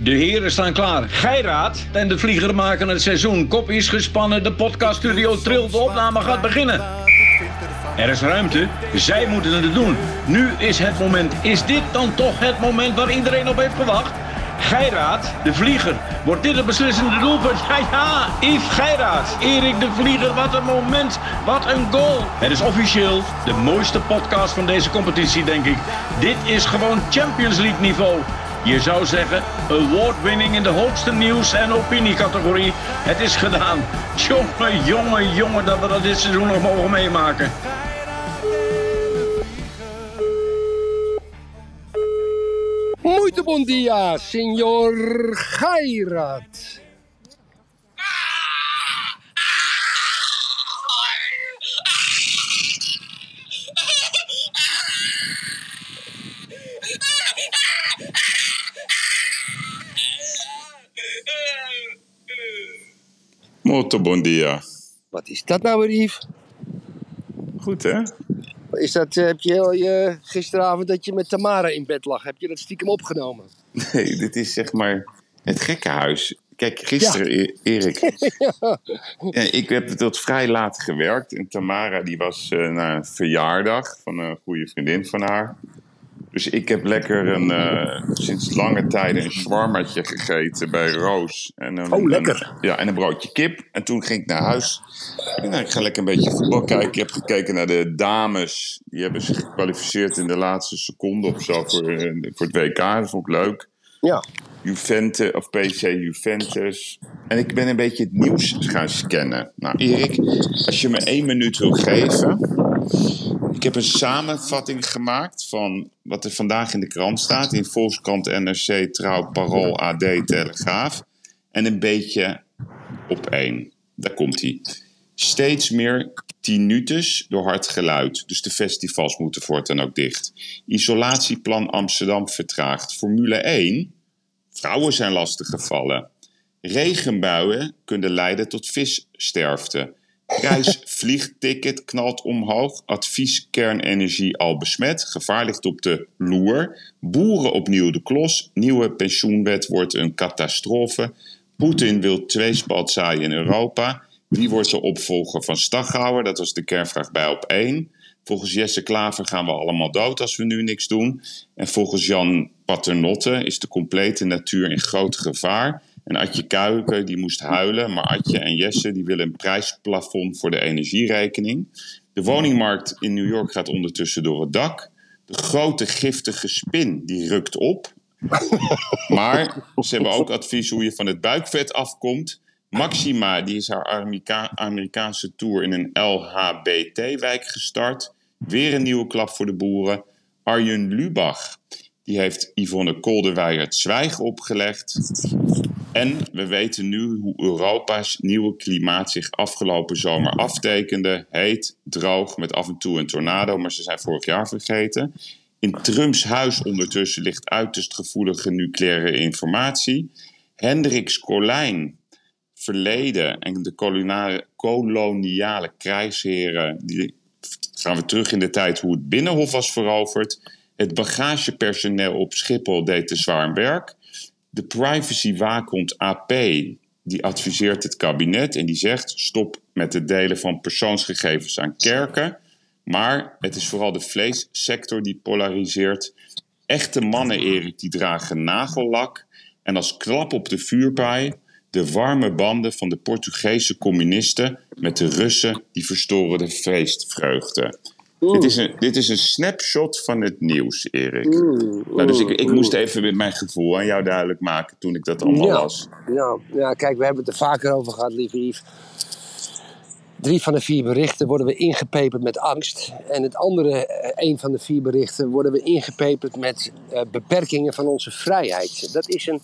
De heren staan klaar. Geiraat en de vlieger maken het seizoen. Kop is gespannen, de podcaststudio trilt, de opname gaat beginnen. Er is ruimte, zij moeten het doen. Nu is het moment. Is dit dan toch het moment waar iedereen op heeft gewacht? Geiraat, de vlieger. Wordt dit het beslissende doelpunt? Ja, ja, Yves Geiraat. Erik de Vlieger, wat een moment. Wat een goal. Het is officieel de mooiste podcast van deze competitie, denk ik. Dit is gewoon Champions League niveau. Je zou zeggen, award-winning in de hoogste nieuws- en opiniecategorie. Het is gedaan. Jongen, jongen, jongen, dat we dat dit seizoen nog mogen meemaken. Muito bom dia, senhor. Molto bon dia. Wat is dat nou weer, Yves? Goed hè? Is dat, eh, heb je heel je, gisteravond dat je met Tamara in bed lag, heb je dat stiekem opgenomen? Nee, dit is zeg maar het gekkenhuis. Kijk, gisteren, E- Erik. ja. ik heb tot vrij laat gewerkt. En Tamara die was eh, naar een verjaardag van een goede vriendin van haar. Dus ik heb lekker een, eh, sinds lange tijden een shawarmaatje gegeten bij Roos. En een, Oh, lekker. een- ja, en een broodje kip. En toen ging ik naar huis. Ik dacht, nou, ik ga lekker een beetje voetbal kijken. Ik heb gekeken naar de dames. Die hebben zich gekwalificeerd in de laatste seconde of zo voor, eh, voor het WK. Dat vond ik leuk. Ja. Juventus of PC Juventus. En ik ben een beetje het nieuws gaan scannen. Nou, Erik, als je me één minuut wil geven. Ik heb een samenvatting gemaakt van wat er vandaag in de krant staat. In Volkskrant, NRC, Trouw, Parool, AD, Telegraaf. En een beetje op één. Daar komt hij. Steeds meer tinnitus door hard geluid. Dus de festivals moeten voortaan ook dicht. Isolatieplan Amsterdam vertraagd. Formule 1. Vrouwen zijn lastiggevallen. Regenbuien kunnen leiden tot vissterfte. Prijs vliegticket knalt omhoog. Advies kernenergie al besmet. Gevaar ligt op de loer. Boeren opnieuw de klos. Nieuwe pensioenwet wordt een catastrofe. Poetin wil tweespalt zaaien in Europa. Wie wordt de opvolger van Staghouwer? Dat was de kernvraag bij op 1. Volgens Jesse Klaver gaan we allemaal dood als we nu niks doen. En volgens Jan Paternotte is de complete natuur in groot gevaar. En Adje Kuiken die moest huilen, maar Adje en Jesse die willen een prijsplafond voor de energierekening. De woningmarkt in New York gaat ondertussen door het dak. De grote giftige spin die rukt op. Maar ze hebben ook advies hoe je van het buikvet afkomt. Maxima die is haar Amerika- Amerikaanse tour in een LHBT-wijk gestart. Weer een nieuwe klap voor de boeren. Arjen Lubach die heeft Yvonne Kolderweijer het zwijgen opgelegd. En we weten nu hoe Europa's nieuwe klimaat zich afgelopen zomer aftekende. Heet, droog, met af en toe een tornado, maar ze zijn vorig jaar vergeten. In Trumps huis ondertussen ligt uiterst gevoelige nucleaire informatie. Hendrix Colijn, verleden en de koloniale, koloniale krijgsheren, die gaan we terug in de tijd hoe het Binnenhof was veroverd. Het bagagepersoneel op Schiphol deed te zwaar werk. De privacywaakhond AP die adviseert het kabinet en die zegt stop met het delen van persoonsgegevens aan kerken. Maar het is vooral de vleessector die polariseert. Echte mannen, Erik, die dragen nagellak. En als klap op de vuurpij de warme banden van de Portugese communisten met de Russen die verstoren de feestvreugde. Dit is, een, dit is een snapshot van het nieuws, Erik. nou, dus ik, ik moest even met mijn gevoel aan jou duidelijk maken toen ik dat allemaal Ja. las. Ja, ja, kijk, we hebben het er vaker over gehad, lieve Yves. Drie van de vier berichten worden we ingepeperd met angst. En het andere, eh, een van de vier berichten, worden we ingepeperd met eh, beperkingen van onze vrijheid. Dat is een,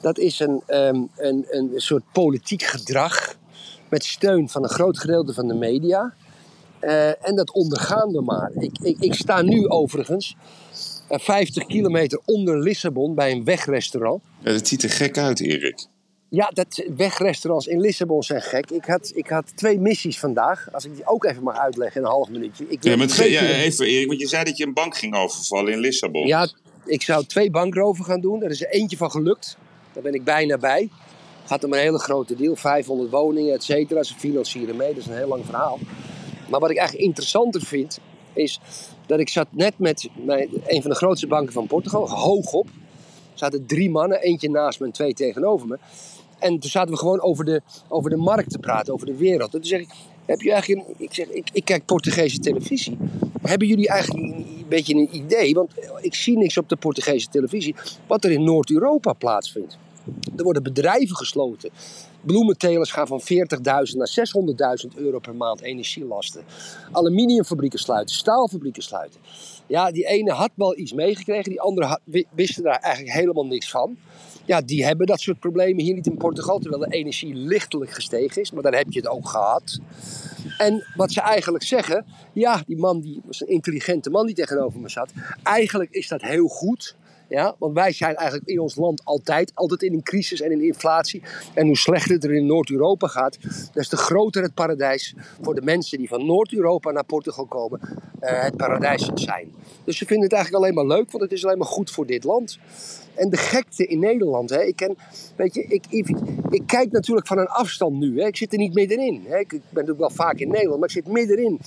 dat is een, ehm, een, een soort politiek gedrag met steun van een groot gedeelte van de media. Eh, en dat ondergaan we maar. Ik, ik, ik sta nu overigens eh, 50 kilometer onder Lissabon bij een wegrestaurant. Ja, dat ziet er gek uit, Erik. Ja, dat wegrestaurants in Lissabon zijn gek. Ik had, ik had twee missies vandaag. Als ik die ook even mag uitleggen in een half minuutje. Ik Ja, maar twee ja, even, Erik, want je zei dat je een bank ging overvallen in Lissabon. ja, ik zou twee bankroven gaan doen. Er is er eentje van gelukt. Daar ben ik bijna bij. Gaat om een hele grote deal, 500 woningen, et cetera. Ze financieren mee, dat is een heel lang verhaal. Maar wat ik eigenlijk interessanter vind, is dat ik zat net met mijn, een van de grootste banken van Portugal, hoog op. Er zaten drie mannen, eentje naast me en twee tegenover me. En toen zaten we gewoon over de, over de markt te praten, over de wereld. En toen zeg ik, heb je eigenlijk een, ik, zeg, ik, ik kijk Portugese televisie. Hebben jullie eigenlijk een, een beetje een idee, want ik zie niks op de Portugese televisie, wat er in Noord-Europa plaatsvindt. Er worden bedrijven gesloten. Bloementelers gaan van 40.000 naar 600.000 euro per maand energielasten. Aluminiumfabrieken sluiten, staalfabrieken sluiten. Ja, die ene had wel iets meegekregen, die andere wisten daar eigenlijk helemaal niks van. Ja, die hebben dat soort problemen hier niet in Portugal, terwijl de energie lichtelijk gestegen is. Maar daar heb je het ook gehad. En wat ze eigenlijk zeggen, ja, die man die was een intelligente man die tegenover me zat. Eigenlijk is dat heel goed. Ja, want wij zijn eigenlijk in ons land altijd, altijd in een crisis en in inflatie. En hoe slechter het er in Noord-Europa gaat, des te groter het paradijs voor de mensen die van Noord-Europa naar Portugal komen, eh, het paradijs zijn. Dus ze vinden het eigenlijk alleen maar leuk, want het is alleen maar goed voor dit land. En de gekte in Nederland, hè, ik, ken, weet je, ik, ik, ik kijk natuurlijk van een afstand nu. Hè, ik zit er niet middenin. Hè, ik ben natuurlijk wel vaak in Nederland, maar ik zit middenin.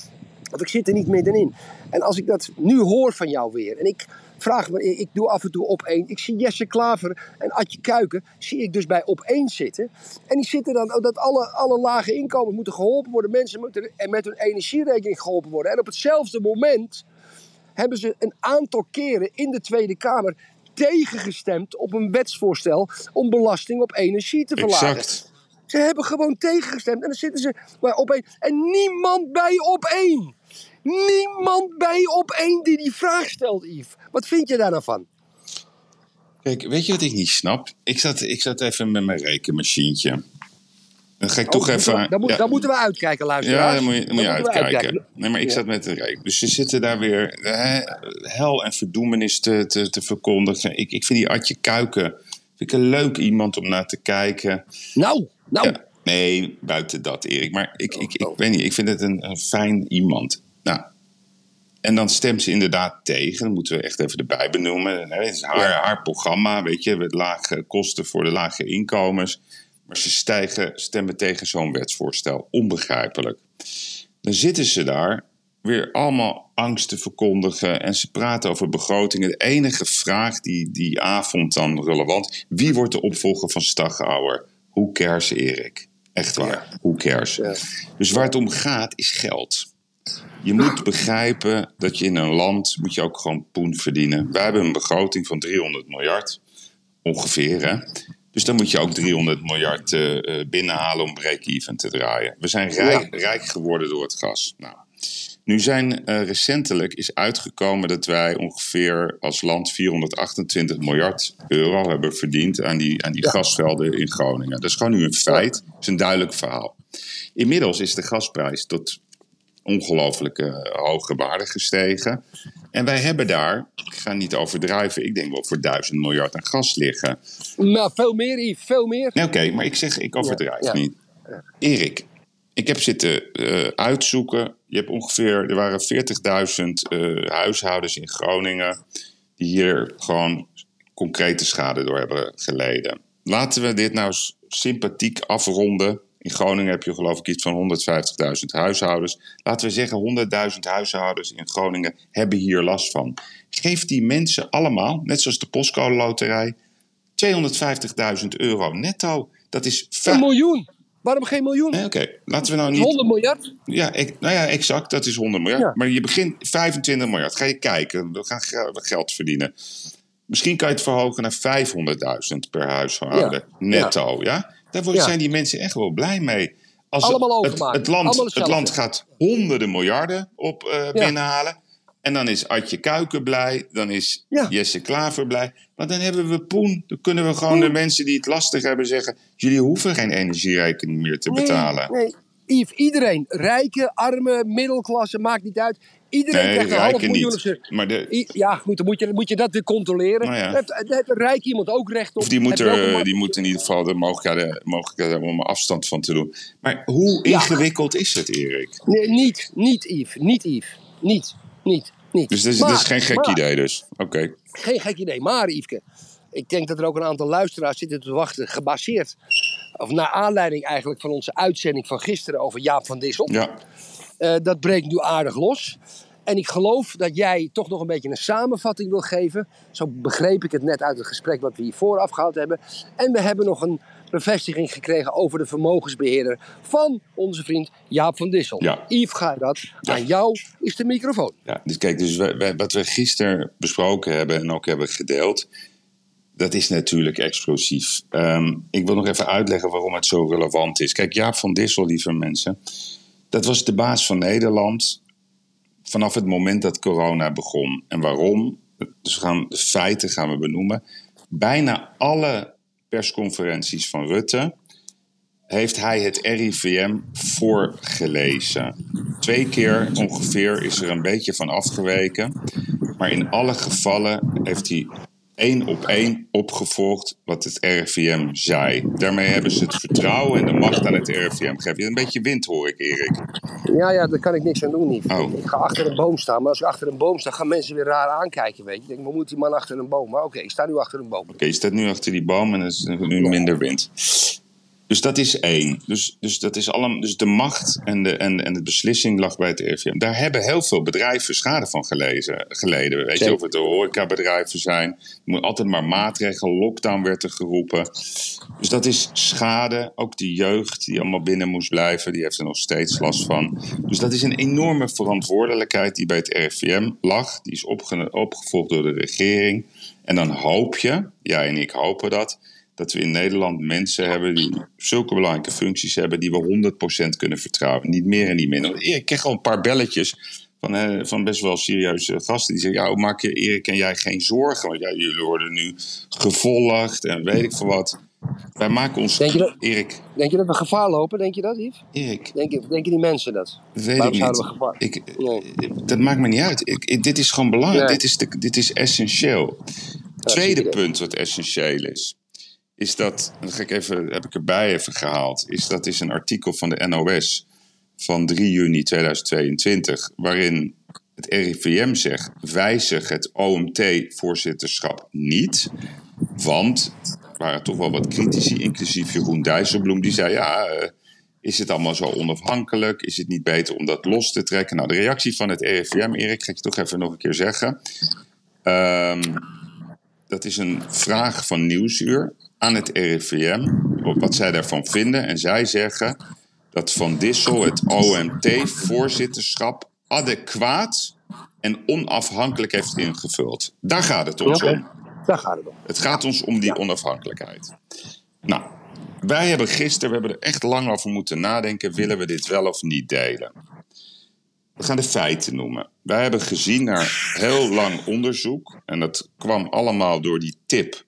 Want ik zit er niet middenin. En als ik dat nu hoor van jou weer, en ik vraag me, ik doe af en toe op één. Ik zie Jesse Klaver en Adje Kuiken, zie ik dus bij op één zitten. En die zitten dan, dat alle, alle lage inkomens moeten geholpen worden. Mensen moeten en met hun energierekening geholpen worden. En op hetzelfde moment hebben ze een aantal keren in de Tweede Kamer tegengestemd op een wetsvoorstel om belasting op energie te verlagen. Exact. Ze hebben gewoon tegengestemd en dan zitten ze bij op één. En niemand bij op één. Niemand bij op één die die vraag stelt, Yves. Wat vind je daar nou van? Kijk, weet je wat ik niet snap? Ik zat, ik zat even met mijn rekenmachientje. Dan ga ik toch Oh, even... moeten we- Dan, moet- ja. dan moeten we uitkijken, luisteraars. Ja, dan moet je, dan moet je uitkijken. Nee, maar ik Ja. zat met de reek. Dus ze zitten daar weer hè, hel en verdoemenis te, te, te verkondigen. Ik, ik vind die Adje Kuiken vind ik een leuk iemand om naar te kijken. Nou, nou. Ja, nee, buiten dat, Erik. Maar ik, ik, ik Oh. weet niet, ik vind het een, een fijn iemand. Nou, en dan stemt ze inderdaad tegen. Dat moeten we echt even erbij benoemen. Het is haar, Ja. haar programma, weet je. Met lage kosten voor de lage inkomens. Maar ze stijgen, stemmen tegen zo'n wetsvoorstel. Onbegrijpelijk. Dan zitten ze daar weer allemaal angst te verkondigen. En ze praten over begrotingen. De enige vraag die die avond dan relevant... Wie wordt de opvolger van Staghouwer? Hoe cares, Erik? Echt waar, hoe cares? Ja. Dus waar het om gaat is geld. Je moet begrijpen dat je in een land moet je ook gewoon poen verdienen. Wij hebben een begroting van 300 miljard, ongeveer. Hè? Dus dan moet je ook 300 miljard eh, eh, binnenhalen om break-even te draaien. We zijn rijk, rijk geworden door het gas. Nou, nu zijn eh, recentelijk is uitgekomen dat wij ongeveer als land 428 miljard euro hebben verdiend aan die, aan die gasvelden in Groningen. Dat is gewoon nu een feit. Dat is een duidelijk verhaal. Inmiddels is de gasprijs tot ongelooflijke hoge waarde gestegen. En wij hebben daar, ik ga niet overdrijven, ik denk wel voor duizend miljard aan gas liggen. Nou, veel meer, Yves, veel meer. Nee, Oké, maar ik zeg, ik overdrijf Ja, ja. niet. Erik, ik heb zitten eh, uitzoeken. Je hebt ongeveer, er waren 40.000 eh, huishoudens in Groningen die hier gewoon concrete schade door hebben geleden. Laten we dit nou sympathiek afronden. In Groningen heb je geloof ik iets van 150.000 huishoudens. Laten we zeggen 100.000 huishoudens in Groningen hebben hier last van. Geef die mensen allemaal, net zoals de postcode loterij, 250.000 euro netto. Dat is Een miljoen. Waarom geen miljoen? Nee, Oké, laten we nou niet. 100 miljard? Ja, ik, nou ja, exact, dat is 100 miljard. Ja. Maar je begint 25 miljard. Ga je kijken, we gaan ge- geld verdienen. Misschien kan je het verhogen naar 500.000 per huishouden. Ja. Netto, ja? Daar zijn die mensen echt wel blij mee. Als Allemaal het, overmaken. het, land, het land gaat honderden miljarden op eh, binnenhalen. En dan is Adje Kuiken blij. Dan is Ja. Jesse Klaver blij. Maar dan hebben we poen. Dan kunnen we gewoon de mensen die het lastig hebben zeggen... jullie hoeven geen energierekening meer te betalen. Nee, nee. Yves, iedereen. Rijken, armen, middelklasse, maakt niet uit. Iedereen Nee, krijgt een half miljoen niet. Maar de, I- Ja, goed, dan moet je, moet je dat weer controleren. Nou ja. Daar heeft, daar heeft een rijk iemand ook recht op. Of die moet, er, die moet in ieder geval de mogelijkheden, mogelijkheden hebben om er afstand van te doen. Maar hoe Ja. ingewikkeld is het, Erik? Nee, niet, niet Yves. Niet Yves. Niet, niet, niet. Dus dit is, Maar- dit is geen gek maar- idee dus. Oké. Geen gek idee. Maar Yveske, ik denk dat er ook een aantal luisteraars zitten te wachten, gebaseerd, of naar aanleiding eigenlijk van onze uitzending van gisteren over Jaap van Dissel. Ja, Eh, dat breekt nu aardig los. En ik geloof dat jij toch nog een beetje een samenvatting wil geven. Zo begreep ik het net uit het gesprek wat we hier vooraf gehad hebben. En we hebben nog een bevestiging gekregen over de vermogensbeheerder van onze vriend Jaap van Dissel. Ja. Yves Gaardat, aan jou is de microfoon. Ja, dus kijk, dus wij- wij- wat we gisteren besproken hebben en ook hebben gedeeld, dat is natuurlijk explosief. Ehm, ik wil nog even uitleggen waarom het zo relevant is. Kijk, Jaap van Dissel, lieve mensen, dat was de baas van Nederland vanaf het moment dat corona begon. En waarom? Dus we gaan, de feiten gaan we benoemen. Bijna alle persconferenties van Rutte heeft hij het RIVM voorgelezen. Twee keer ongeveer is er een beetje van afgeweken. Maar in alle gevallen heeft hij één op één opgevolgd wat het RIVM zei. Daarmee hebben ze het vertrouwen en de macht aan het RIVM gegeven. Een beetje wind hoor ik, Erik. Ja, ja, daar kan ik niks aan doen, Yves. Oh. Ik ga achter een boom staan, maar als ik achter een boom sta, gaan mensen weer raar aankijken, weet je. Ik denk, wat moet die man achter een boom? Maar oké, ik sta nu achter een boom. Oké, je staat nu achter die boom en er is nu minder wind. Dus dat is één. Dus, dus, dat is allemaal, dus de macht en de, en, en de beslissing lag bij het RIVM. Daar hebben heel veel bedrijven schade van gelezen, geleden. Weet je, of het de horecabedrijven zijn. Er moet altijd maar maatregelen. Lockdown werd er geroepen. Dus dat is schade. Ook de jeugd die allemaal binnen moest blijven, die heeft er nog steeds last van. Dus dat is een enorme verantwoordelijkheid die bij het RIVM lag. Die is opge- opgevolgd door de regering. En dan hoop je, jij en ik hopen dat, dat we in Nederland mensen hebben die zulke belangrijke functies hebben die we 100% kunnen vertrouwen. Niet meer en niet minder. Ik kreeg al een paar belletjes van, eh, van best wel serieuze gasten die zeggen: Ja, maak je Erik en jij geen zorgen? Want ja, jullie worden nu gevolgd en weet ik veel wat. Wij maken ons. Denk je dat- Erik, Denk je dat we gevaar lopen? Denk je dat, Yves? Erik, Denk je, denken die mensen dat? weet Waarom ik zouden niet. we gevaar- Ik, Nee. Dat maakt me niet uit. Ik, ik- dit is gewoon belangrijk. Nee. Dit, is de, dit is essentieel. Tweede punt wat essentieel is, is dat, dat ga ik even, heb ik erbij even gehaald, is dat is een artikel van de NOS van 3 juni 2022, waarin het RIVM zegt, wijzig het OMT-voorzitterschap niet, want er waren toch wel wat critici, inclusief Jeroen Dijsselbloem, die zei, ja, eh, is het allemaal zo onafhankelijk? Is het niet beter om dat los te trekken? Nou, de reactie van het RIVM, Erik, ga ik je toch even nog een keer zeggen. Ehm, dat is een vraag van Nieuwsuur aan het RIVM, op wat zij daarvan vinden. En zij zeggen dat Van Dissel het OMT-voorzitterschap adequaat en onafhankelijk heeft ingevuld. Daar gaat het ons om. Daar gaat het om. Het gaat ons om die onafhankelijkheid. Nou, wij hebben gisteren, we hebben er echt lang over moeten nadenken, willen we dit wel of niet delen? We gaan de feiten noemen. Wij hebben gezien naar heel lang onderzoek, en dat kwam allemaal door die tip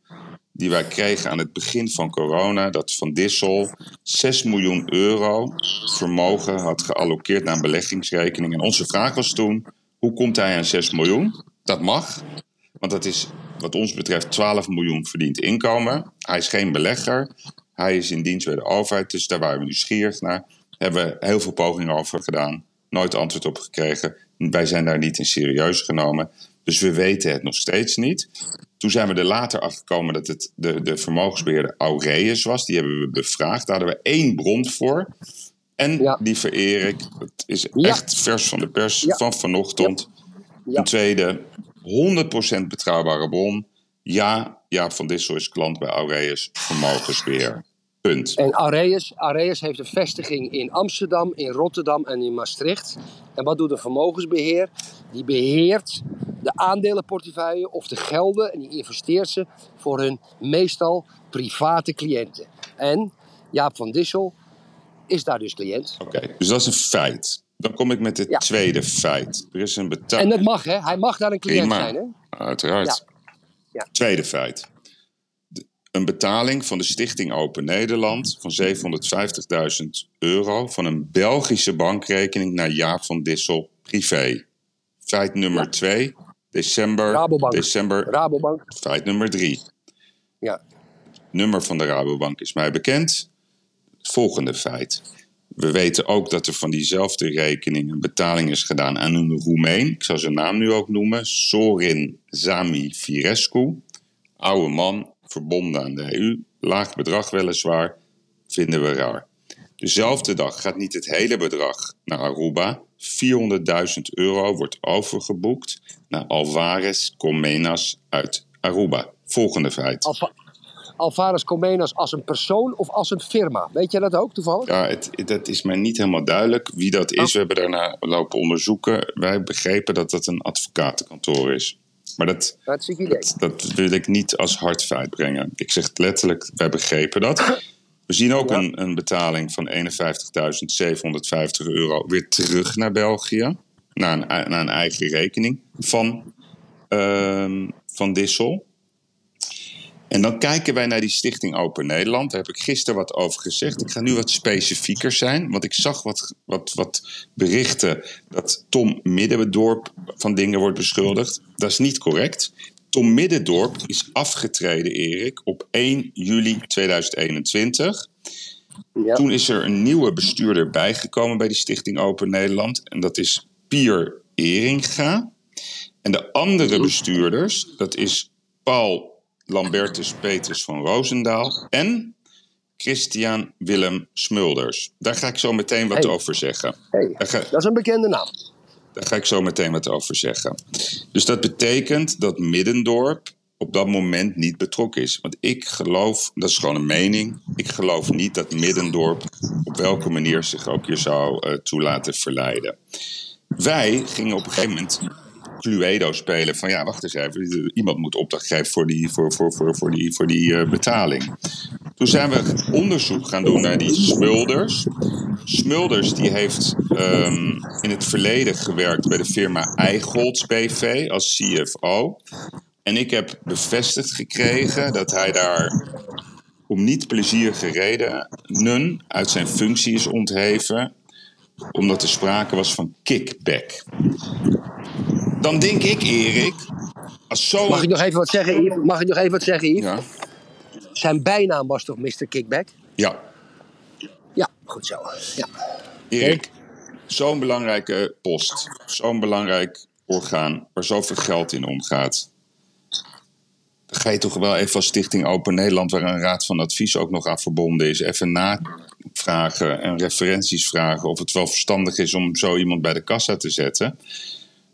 die wij kregen aan het begin van corona, dat Van Dissel 6 miljoen euro vermogen had gealloceerd naar een beleggingsrekening. En onze vraag was toen, hoe komt hij aan 6 miljoen? Dat mag, want dat is wat ons betreft 12 miljoen verdiend inkomen. Hij is geen belegger. Hij is in dienst bij de overheid. Dus daar waren we nieuwsgierig naar. Hebben we heel veel pogingen over gedaan. Nooit antwoord op gekregen. Wij zijn daar niet in serieus genomen. Dus we weten het nog steeds niet. Toen zijn we er later achter gekomen dat het de, de vermogensbeheerder Aureus was. Die hebben we bevraagd. Daar hadden we één bron voor. En, Ja. lieve Erik, het is Ja. echt vers van de pers Ja. van vanochtend. Ja. Een tweede, 100% betrouwbare bron. Ja, Jaap van Dissel is klant bij Aureus Vermogensbeheer. Punt. En Areus, Areus heeft een vestiging in Amsterdam, in Rotterdam en in Maastricht. En wat doet een vermogensbeheer? Die beheert de aandelenportefeuille of de gelden en die investeert ze voor hun meestal private cliënten. En Jaap van Dissel is daar dus cliënt. Oké, dus dat is een feit. Dan kom ik met het Ja. tweede feit. Er is een En betaling. dat mag, hè? Hij mag daar een cliënt Prima. zijn, hè? Uiteraard. Ja. Ja. Tweede feit. Een betaling van de Stichting Open Nederland van 750.000 euro van een Belgische bankrekening naar Jaap van Dissel privé. Feit nummer twee. December. Rabobank. December. Rabobank. Feit nummer drie. Ja. nummer van de Rabobank is mij bekend. Het volgende feit. We weten ook dat er van diezelfde rekening een betaling is gedaan aan een Roemeen. Ik zal zijn naam nu ook noemen. Sorin Zami Firescu. Oude man, verbonden aan de EU, laag bedrag weliswaar, vinden we raar. Dezelfde dag gaat niet het hele bedrag naar Aruba. 400.000 euro wordt overgeboekt naar Alvarez Comenas uit Aruba. Volgende feit. Alva Alvarez Comenas als een persoon of als een firma? Weet je dat ook toevallig? Ja, het, dat is mij niet helemaal duidelijk wie dat is. Oh. We hebben daarna lopen onderzoeken. Wij begrepen dat dat een advocatenkantoor is. Maar dat, dat, dat wil ik niet als hard feit brengen. Ik zeg het letterlijk, wij begrepen dat. We zien ook Ja. een, een betaling van 51.750 euro weer terug naar België. Naar een, naar een eigen rekening van, ehm, van Dissel. En dan kijken wij naar die Stichting Open Nederland. Daar heb ik gisteren wat over gezegd. Ik ga nu wat specifieker zijn. Want ik zag wat, wat, wat berichten dat Tom Middendorp van dingen wordt beschuldigd. Dat is niet correct. Tom Middendorp is afgetreden, Erik, op 1 juli 2021. Ja. Toen is er een nieuwe bestuurder bijgekomen bij die Stichting Open Nederland. En dat is Pier Eringa. En de andere bestuurders, dat is Paul Lambertus Petrus van Roosendaal en Christian Willem Smulders. Daar ga ik zo meteen wat Hey. over zeggen. Hey, Daar ga, dat is een bekende naam. Daar ga ik zo meteen wat over zeggen. Dus dat betekent dat Middendorp op dat moment niet betrokken is. Want ik geloof, dat is gewoon een mening, ik geloof niet dat Middendorp op welke manier zich ook hier zou eh, toe laten verleiden. Wij gingen op een gegeven moment Cluedo spelen van ja, wacht eens even, iemand moet opdracht geven voor die, voor, voor, voor, voor die, voor die eh, betaling. Toen zijn we onderzoek gaan doen naar die Smulders. Smulders die heeft ehm, in het verleden gewerkt bij de firma Eichholz BV als CFO. En ik heb bevestigd gekregen dat hij daar om niet plezierige redenen uit zijn functie is ontheven, omdat er sprake was van kickback. Dan denk ik, Erik, als zo. Mag ik nog even wat zeggen, Yves? Mag ik nog even wat zeggen, Yves? Ja, Zijn bijnaam was toch Mr. Kickback? ja. Ja, goed zo. Ja. Erik, zo'n belangrijke post, zo'n belangrijk orgaan waar zoveel geld in omgaat. Ga je toch wel even als Stichting Open Nederland, waar een raad van advies ook nog aan verbonden is, even navragen en referenties vragen of het wel verstandig is om zo iemand bij de kassa te zetten.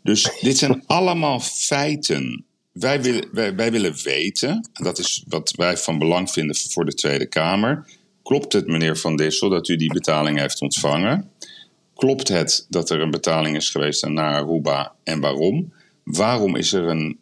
Dus dit zijn allemaal feiten. Wij willen, wij, wij willen weten, en dat is wat wij van belang vinden voor de Tweede Kamer. Klopt het, meneer Van Dissel, dat u die betaling heeft ontvangen? Klopt het dat er een betaling is geweest naar Aruba en waarom? Waarom is er een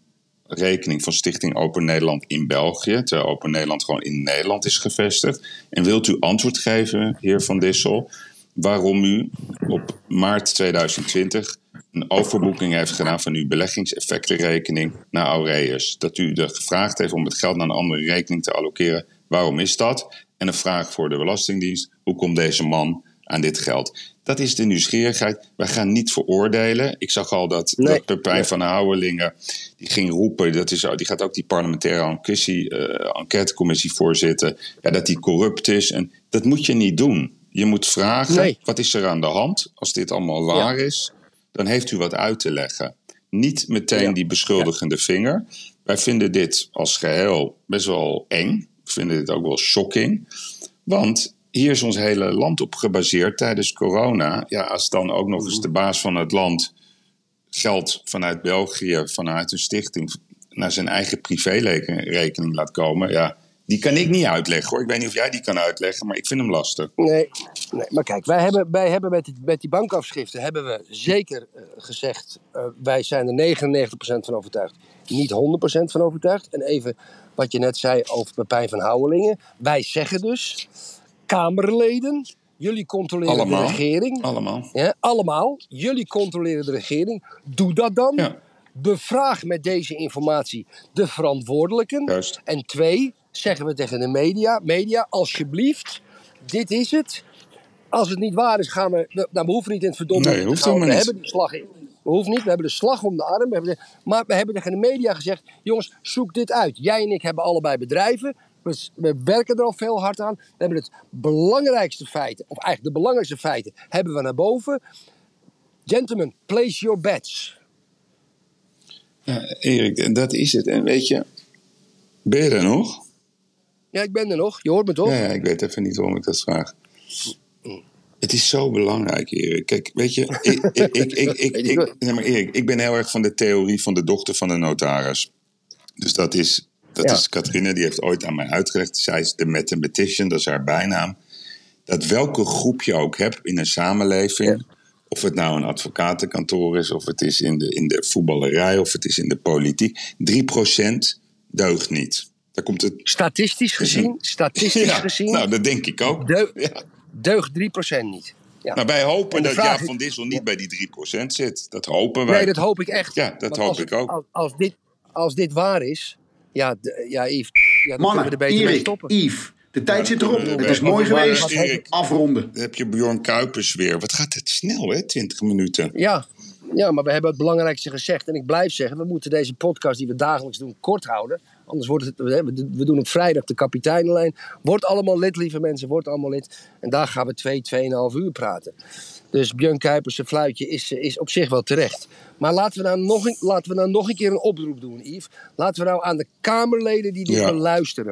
rekening van Stichting Open Nederland in België, terwijl Open Nederland gewoon in Nederland is gevestigd? En wilt u antwoord geven, heer Van Dissel, waarom u op maart 2020 een overboeking heeft gedaan van uw beleggingseffectenrekening naar Aureus? Dat u er gevraagd heeft om het geld naar een andere rekening te allokeren. Waarom is dat? En een vraag voor de Belastingdienst: hoe komt deze man aan dit geld? Dat is de nieuwsgierigheid. Wij gaan niet veroordelen. Ik zag al dat, Nee. dat Pepijn van Houwelingen die ging roepen, dat is, die gaat ook die parlementaire eh, enquêtecommissie voorzitten, ja, dat die corrupt is. En dat moet je niet doen. Je moet vragen, Nee. wat is er aan de hand? Als dit allemaal waar is, dan heeft u wat uit te leggen. Niet meteen Ja. die beschuldigende vinger. Wij vinden dit als geheel best wel eng. We vinden dit ook wel shocking. Want hier is ons hele land op gebaseerd tijdens corona. Ja, als dan ook nog eens de baas van het land geld vanuit België, vanuit een stichting, naar zijn eigen privérekening laat komen. Ja, die kan ik niet uitleggen hoor. Ik weet niet of jij die kan uitleggen, maar ik vind hem lastig. Nee, nee, maar kijk, wij hebben, wij hebben met, die, met die bankafschriften hebben we zeker eh, gezegd, eh, wij zijn er 99% van overtuigd, niet 100% van overtuigd. En even wat je net zei over Pepijn van Houwelingen. Wij zeggen dus, Kamerleden, jullie controleren Allemaal. de regering. Allemaal. Ja, allemaal, jullie controleren de regering. Doe dat dan. Ja. Bevraag met deze informatie de verantwoordelijken. Juist. En twee, zeggen we tegen de media: media, alsjeblieft, dit is het. Als het niet waar is, gaan we. we- Nou, we hoeven niet in het verdomde. Nee, hoeft gaan, we niet. hebben die slag in. We hoeven niet, we hebben de slag om de arm. We de- maar we hebben tegen de media gezegd: jongens, zoek dit uit. Jij en ik hebben allebei bedrijven. We, we werken er al veel hard aan. We hebben het belangrijkste feiten, of eigenlijk de belangrijkste feiten, hebben we naar boven. Gentlemen, place your bets. Ja, Erik, en dat is het. En weet je, Ben je er nog? Ja, ik ben er nog. Je hoort me toch? Ja, ik weet even niet waarom ik dat vraag. Het is zo belangrijk, Erik. Kijk, weet je, ik, ik, ik, ik, nee, maar Erik, ik ben heel erg van de theorie van de dochter van de notaris. Dus dat is, dat Ja. is Katrine, die heeft ooit aan mij uitgelegd. Zij is de mathematician, dat is haar bijnaam. Dat welke groep je ook hebt in een samenleving, of het nou een advocatenkantoor is, of het is in de, in de voetballerij, of het is in de politiek, 3% deugt niet. Daar komt het. Statistisch gezien, statistisch Ja, gezien, nou, dat denk ik ook. deu- Ja. deugt 3% niet. Ja. Maar wij hopen dat Jaap van Dissel niet bij die 3% zit. Dat hopen wij. Nee, dat hoop ik echt. Ja, dat Want hoop ik ook. Als, als dit, als dit waar is, ja, de- ja Yves, ja, we Mannen, er beter mee Erik, stoppen. Yves, de tijd zit erop. Het is mooi geweest. Erik. Afronden. Dan heb je Bjorn Kuipers weer. Wat gaat het snel, hè? 20 minuten. Ja, ja, maar we hebben het belangrijkste gezegd. En ik blijf zeggen, we moeten deze podcast die we dagelijks doen kort houden. Anders wordt het, we we doen op vrijdag de kapiteinenlijn. Wordt allemaal lid, lieve mensen, wordt allemaal lid. En daar gaan we twee, tweeënhalf uur praten. Dus Björn Kuipers' fluitje is, is op zich wel terecht. Maar laten we, nou nog een, laten we nou nog een keer een oproep doen, Yves. Laten we nou aan de Kamerleden die dit Ja.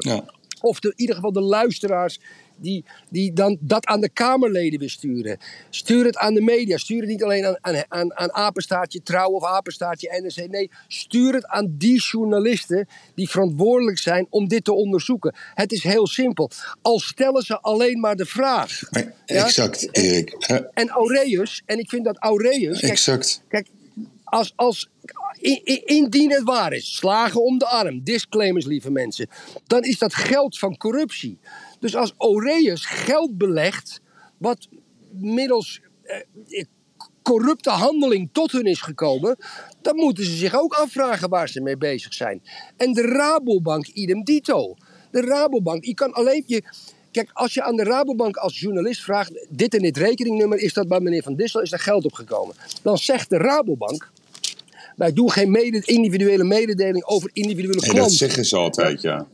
Ja. Of de, in ieder geval de luisteraars die, die dan dat aan de Kamerleden weer sturen. Stuur het aan de media. Stuur het niet alleen aan, aan, aan, aan apenstaartje Trouw of apenstaartje NRC. Nee, stuur het aan die journalisten die verantwoordelijk zijn om dit te onderzoeken. Het is heel simpel. Al stellen ze alleen maar de vraag. Maar Ja? Exact, Erik. En Aureus, en ik vind dat Aureus... kijk, Exact. Kijk, als, als, i- indien het waar is, slagen om de arm, disclaimers lieve mensen, dan is dat geld van corruptie. Dus als Aureus geld belegt, wat middels eh, corrupte handeling tot hun is gekomen, dan moeten ze zich ook afvragen waar ze mee bezig zijn. En de Rabobank idem dito. De Rabobank, je kan alleen je. Kijk, als je aan de Rabobank als journalist vraagt: dit en dit rekeningnummer, is dat bij meneer Van Dissel, is daar geld opgekomen? Dan zegt de Rabobank: wij doen geen mede- individuele mededeling over individuele En dat klanten. zeggen ze altijd, ja.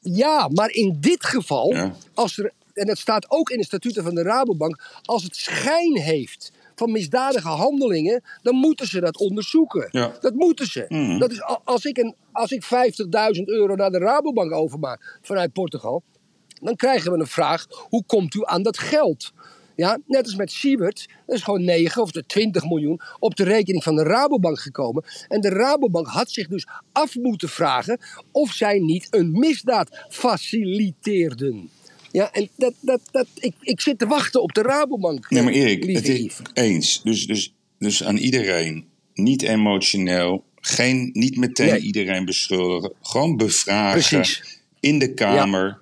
Ja, maar in dit geval, Ja. als er, en dat staat ook in de statuten van de Rabobank, als het schijn heeft van misdadige handelingen, dan moeten ze dat onderzoeken. Ja. Dat moeten ze. Mhm. Dat is, als ik, een, als ik 50.000 euro naar de Rabobank overmaak vanuit Portugal, dan krijgen we een vraag: hoe komt u aan dat geld? Ja, net als met Siebert, dat is gewoon 9 of de 20 miljoen op de rekening van de Rabobank gekomen. En de Rabobank had zich dus af moeten vragen of zij niet een misdaad faciliteerden. Ja, en dat, dat, dat, ik, ik zit te wachten op de Rabobank. Nee, maar Erik, het is, eens. Dus, dus, dus aan iedereen, niet emotioneel, geen, niet meteen Nee. iedereen beschuldigen. Gewoon bevragen Precies. in de Kamer.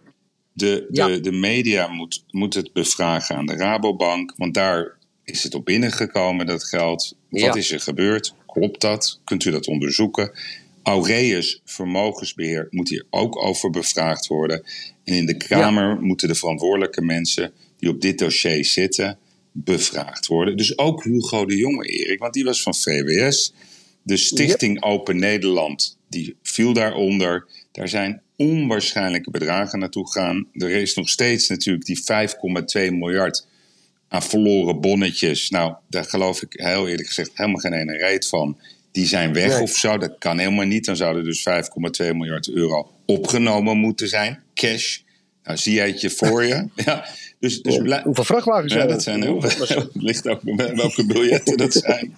De, de, Ja. de media moet, moet het bevragen aan de Rabobank, want daar is het op binnengekomen, dat geld. Wat Ja. is er gebeurd? Klopt dat? Kunt u dat onderzoeken? Aureus vermogensbeheer moet hier ook over bevraagd worden. En in de Kamer moeten de verantwoordelijke mensen die op dit dossier zitten bevraagd worden. Dus ook Hugo de Jonge, Erik, want die was van VWS. De Stichting Open Nederland, die viel daaronder. Daar zijn onwaarschijnlijke bedragen naartoe gegaan. Er is nog steeds natuurlijk die 5,2 miljard aan verloren bonnetjes. Nou, daar geloof ik heel eerlijk gezegd helemaal geen ene reet van. Die zijn weg Nee. of zo. Dat kan helemaal niet. Dan zouden dus 5,2 miljard euro opgenomen moeten zijn. Cash. Nou, zie jij het je voor je. Ja, dus, dus Hoeveel vrachtwagens ja, zijn dat zijn heel veel. Het ligt ook welke biljetten dat zijn.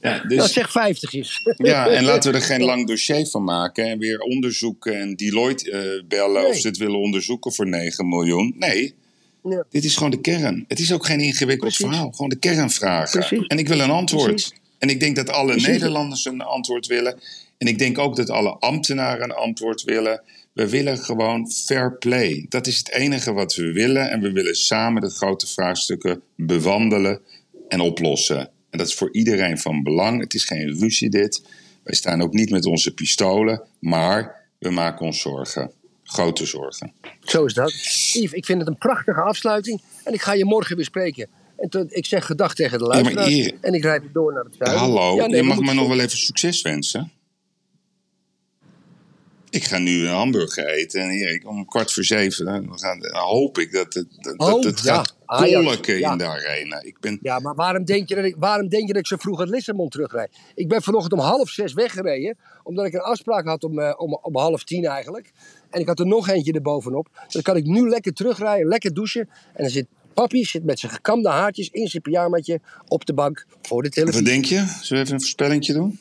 Ja, dus, zeg 50 is. ja, en laten we er geen lang dossier van maken. En weer onderzoeken en Deloitte eh, bellen of ze het willen onderzoeken voor 9 miljoen. Nee, Ja. dit is gewoon de kern. Het is ook geen ingewikkeld Precies. verhaal. Gewoon de kernvragen. Precies. En ik wil een antwoord. Precies. En ik denk dat alle. Nederlanders een antwoord willen. En ik denk ook dat alle ambtenaren een antwoord willen. We willen gewoon fair play. Dat is het enige wat we willen. En we willen samen de grote vraagstukken bewandelen en oplossen. En dat is voor iedereen van belang. Het is geen ruzie dit. Wij staan ook niet met onze pistolen. Maar we maken ons zorgen. Grote zorgen. Zo is dat. Yves, ik vind het een prachtige afsluiting. En ik ga je morgen weer spreken. En ik zeg gedag tegen de luisteraars. En ik rijd door naar het zuiden. Hallo, Ja, nee, je mag me nog wel even succes wensen. Ik ga nu een hamburger eten en Erik, om kwart voor zeven dan, gaan, dan hoop ik dat het, dat, Oh, dat het ja. gaat ja. in de arena. Ik ben, Ja, maar waarom denk, je dat ik, waarom denk je dat ik zo vroeg uit Lissabon terugrijd? Ik ben vanochtend om half zes weggereden. Omdat ik een afspraak had om, eh, om, om half tien eigenlijk. En ik had er nog eentje erbovenop. Dan kan ik nu lekker terugrijden, lekker douchen. En dan zit papi zit met zijn gekamde haartjes in zijn pyjamaatje op de bank voor de wat televisie. denk je? Zullen we even een voorspellingje doen?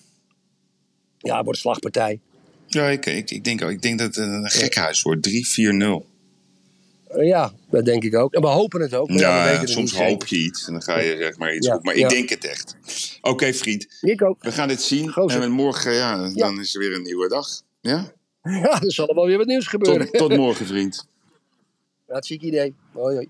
Ja, het wordt slagpartij. Ja, ik, ik, ik, denk, ik denk dat het een gekhuis wordt. 3-4-0. Eh, ja, dat denk ik ook. En we hopen het ook. we Ja, weten het soms niet hoop je iets en dan ga je zeg maar iets Ja. Maar ja. ik denk het echt. Oké, vriend. Ik ook. We gaan dit zien. Gozer. En morgen, ja, dan is er weer een nieuwe dag. Ja? Ja, er zal er wel weer wat nieuws gebeuren. Tot, tot morgen, vriend. Hartstikke idee. Hoi, hoi.